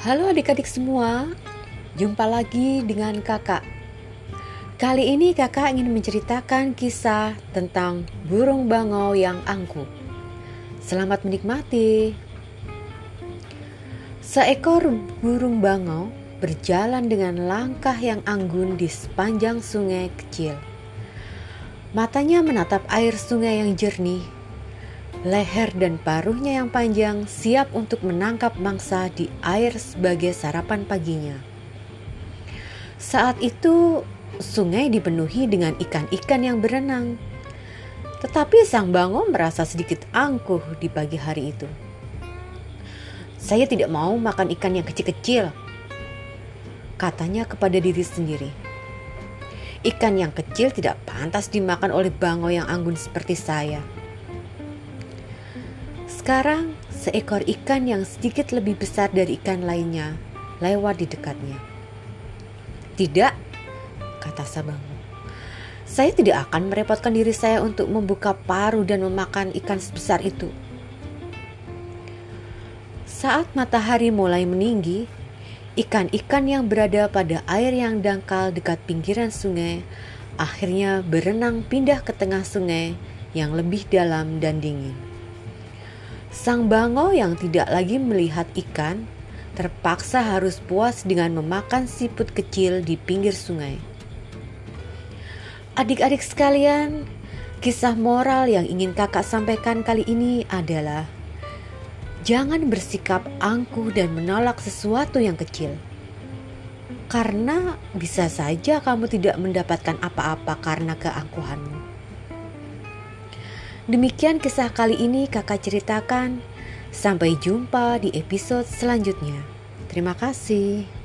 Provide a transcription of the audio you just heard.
Halo adik-adik semua, jumpa lagi dengan kakak. Kali ini kakak ingin menceritakan kisah tentang burung bangau yang angkuh. Selamat menikmati. Seekor burung bangau berjalan dengan langkah yang anggun di sepanjang sungai kecil. Matanya menatap air sungai yang jernih leher dan paruhnya yang panjang siap untuk menangkap mangsa di air sebagai sarapan paginya. Saat itu, sungai dipenuhi dengan ikan-ikan yang berenang. Tetapi sang bango merasa sedikit angkuh di pagi hari itu. Saya tidak mau makan ikan yang kecil-kecil, katanya kepada diri sendiri. Ikan yang kecil tidak pantas dimakan oleh bango yang anggun seperti saya. Sekarang, seekor ikan yang sedikit lebih besar dari ikan lainnya lewat di dekatnya. Tidak, kata Sabangu. Saya tidak akan merepotkan diri saya untuk membuka paru dan memakan ikan sebesar itu. Saat matahari mulai meninggi, ikan-ikan yang berada pada air yang dangkal dekat pinggiran sungai akhirnya berenang pindah ke tengah sungai yang lebih dalam dan dingin. Sang bango yang tidak lagi melihat ikan terpaksa harus puas dengan memakan siput kecil di pinggir sungai. Adik-adik sekalian, kisah moral yang ingin kakak sampaikan kali ini adalah jangan bersikap angkuh dan menolak sesuatu yang kecil. Karena bisa saja kamu tidak mendapatkan apa-apa karena keangkuhanmu. Demikian kisah kali ini kakak ceritakan. Sampai jumpa di episode selanjutnya. Terima kasih.